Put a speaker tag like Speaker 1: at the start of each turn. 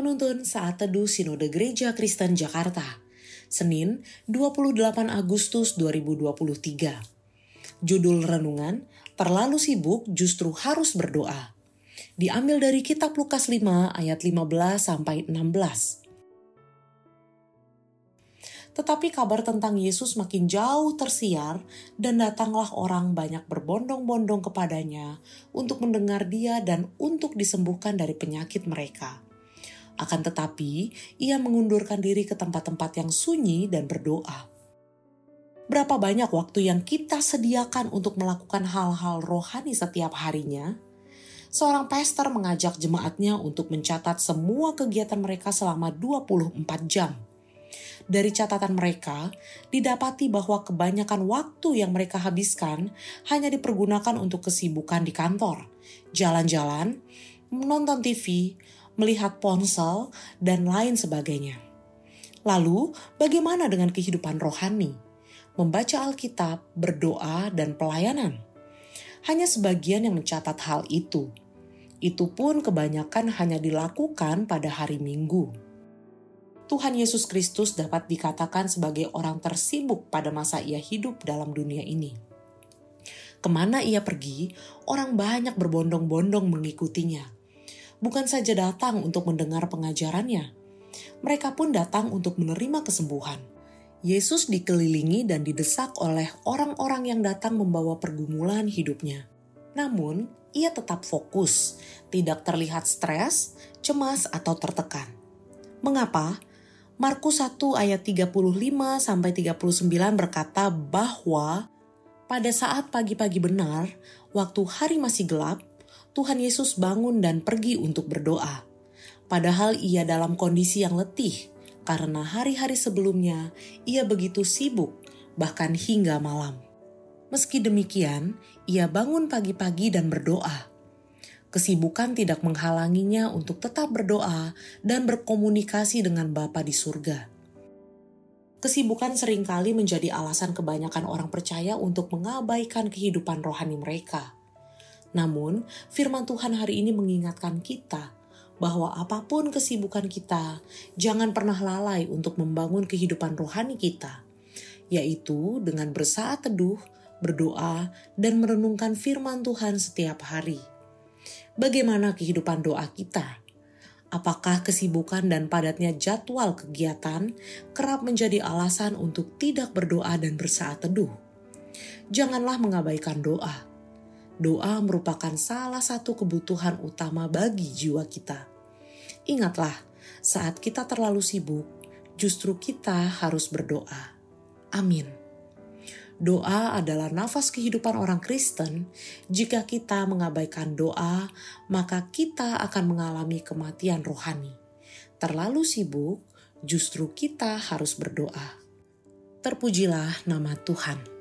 Speaker 1: Penuntun Saat Teduh Sinode Gereja Kristen Jakarta, Senin 28 Agustus 2023. Judul Renungan, Terlalu Sibuk Justru Harus Berdoa. Diambil dari kitab Lukas 5 ayat 15 sampai 16. Tetapi kabar tentang Yesus makin jauh tersiar dan datanglah orang banyak berbondong-bondong kepadanya untuk mendengar dia dan untuk disembuhkan dari penyakit mereka. Akan tetapi, ia mengundurkan diri ke tempat-tempat yang sunyi dan berdoa. Berapa banyak waktu yang kita sediakan untuk melakukan hal-hal rohani setiap harinya? Seorang pastor mengajak jemaatnya untuk mencatat semua kegiatan mereka selama 24 jam – dari catatan mereka, didapati bahwa kebanyakan waktu yang mereka habiskan hanya dipergunakan untuk kesibukan di kantor, jalan-jalan, menonton TV, melihat ponsel, dan lain sebagainya. Lalu, bagaimana dengan kehidupan rohani? Membaca Alkitab, berdoa, dan pelayanan. Hanya sebagian yang mencatat hal itu. Itu pun kebanyakan hanya dilakukan pada hari Minggu. Tuhan Yesus Kristus dapat dikatakan sebagai orang tersibuk pada masa ia hidup dalam dunia ini. Ke mana ia pergi, orang banyak berbondong-bondong mengikutinya. Bukan saja datang untuk mendengar pengajarannya, mereka pun datang untuk menerima kesembuhan. Yesus dikelilingi dan didesak oleh orang-orang yang datang membawa pergumulan hidupnya. Namun, ia tetap fokus, tidak terlihat stres, cemas, atau tertekan. Mengapa? Markus 1 ayat 35 sampai 39 berkata bahwa pada saat pagi-pagi benar, waktu hari masih gelap, Tuhan Yesus bangun dan pergi untuk berdoa. Padahal ia dalam kondisi yang letih karena hari-hari sebelumnya ia begitu sibuk bahkan hingga malam. Meski demikian, ia bangun pagi-pagi dan berdoa. Kesibukan tidak menghalanginya untuk tetap berdoa dan berkomunikasi dengan Bapa di surga. Kesibukan sering kali menjadi alasan kebanyakan orang percaya untuk mengabaikan kehidupan rohani mereka. Namun, firman Tuhan hari ini mengingatkan kita bahwa apa pun kesibukan kita, jangan pernah lalai untuk membangun kehidupan rohani kita, yaitu dengan bersaat teduh, berdoa, dan merenungkan firman Tuhan setiap hari bagaimana kehidupan doa kita? Apakah kesibukan dan padatnya jadwal kegiatan kerap menjadi alasan untuk tidak berdoa dan bersaat teduh? Janganlah mengabaikan doa. Doa merupakan salah satu kebutuhan utama bagi jiwa kita. Ingatlah, saat kita terlalu sibuk, justru kita harus berdoa. Amin. Doa adalah nafas kehidupan orang Kristen. Jika kita mengabaikan doa, maka kita akan mengalami kematian rohani. Terlalu sibuk, justru kita harus berdoa. Terpujilah nama Tuhan.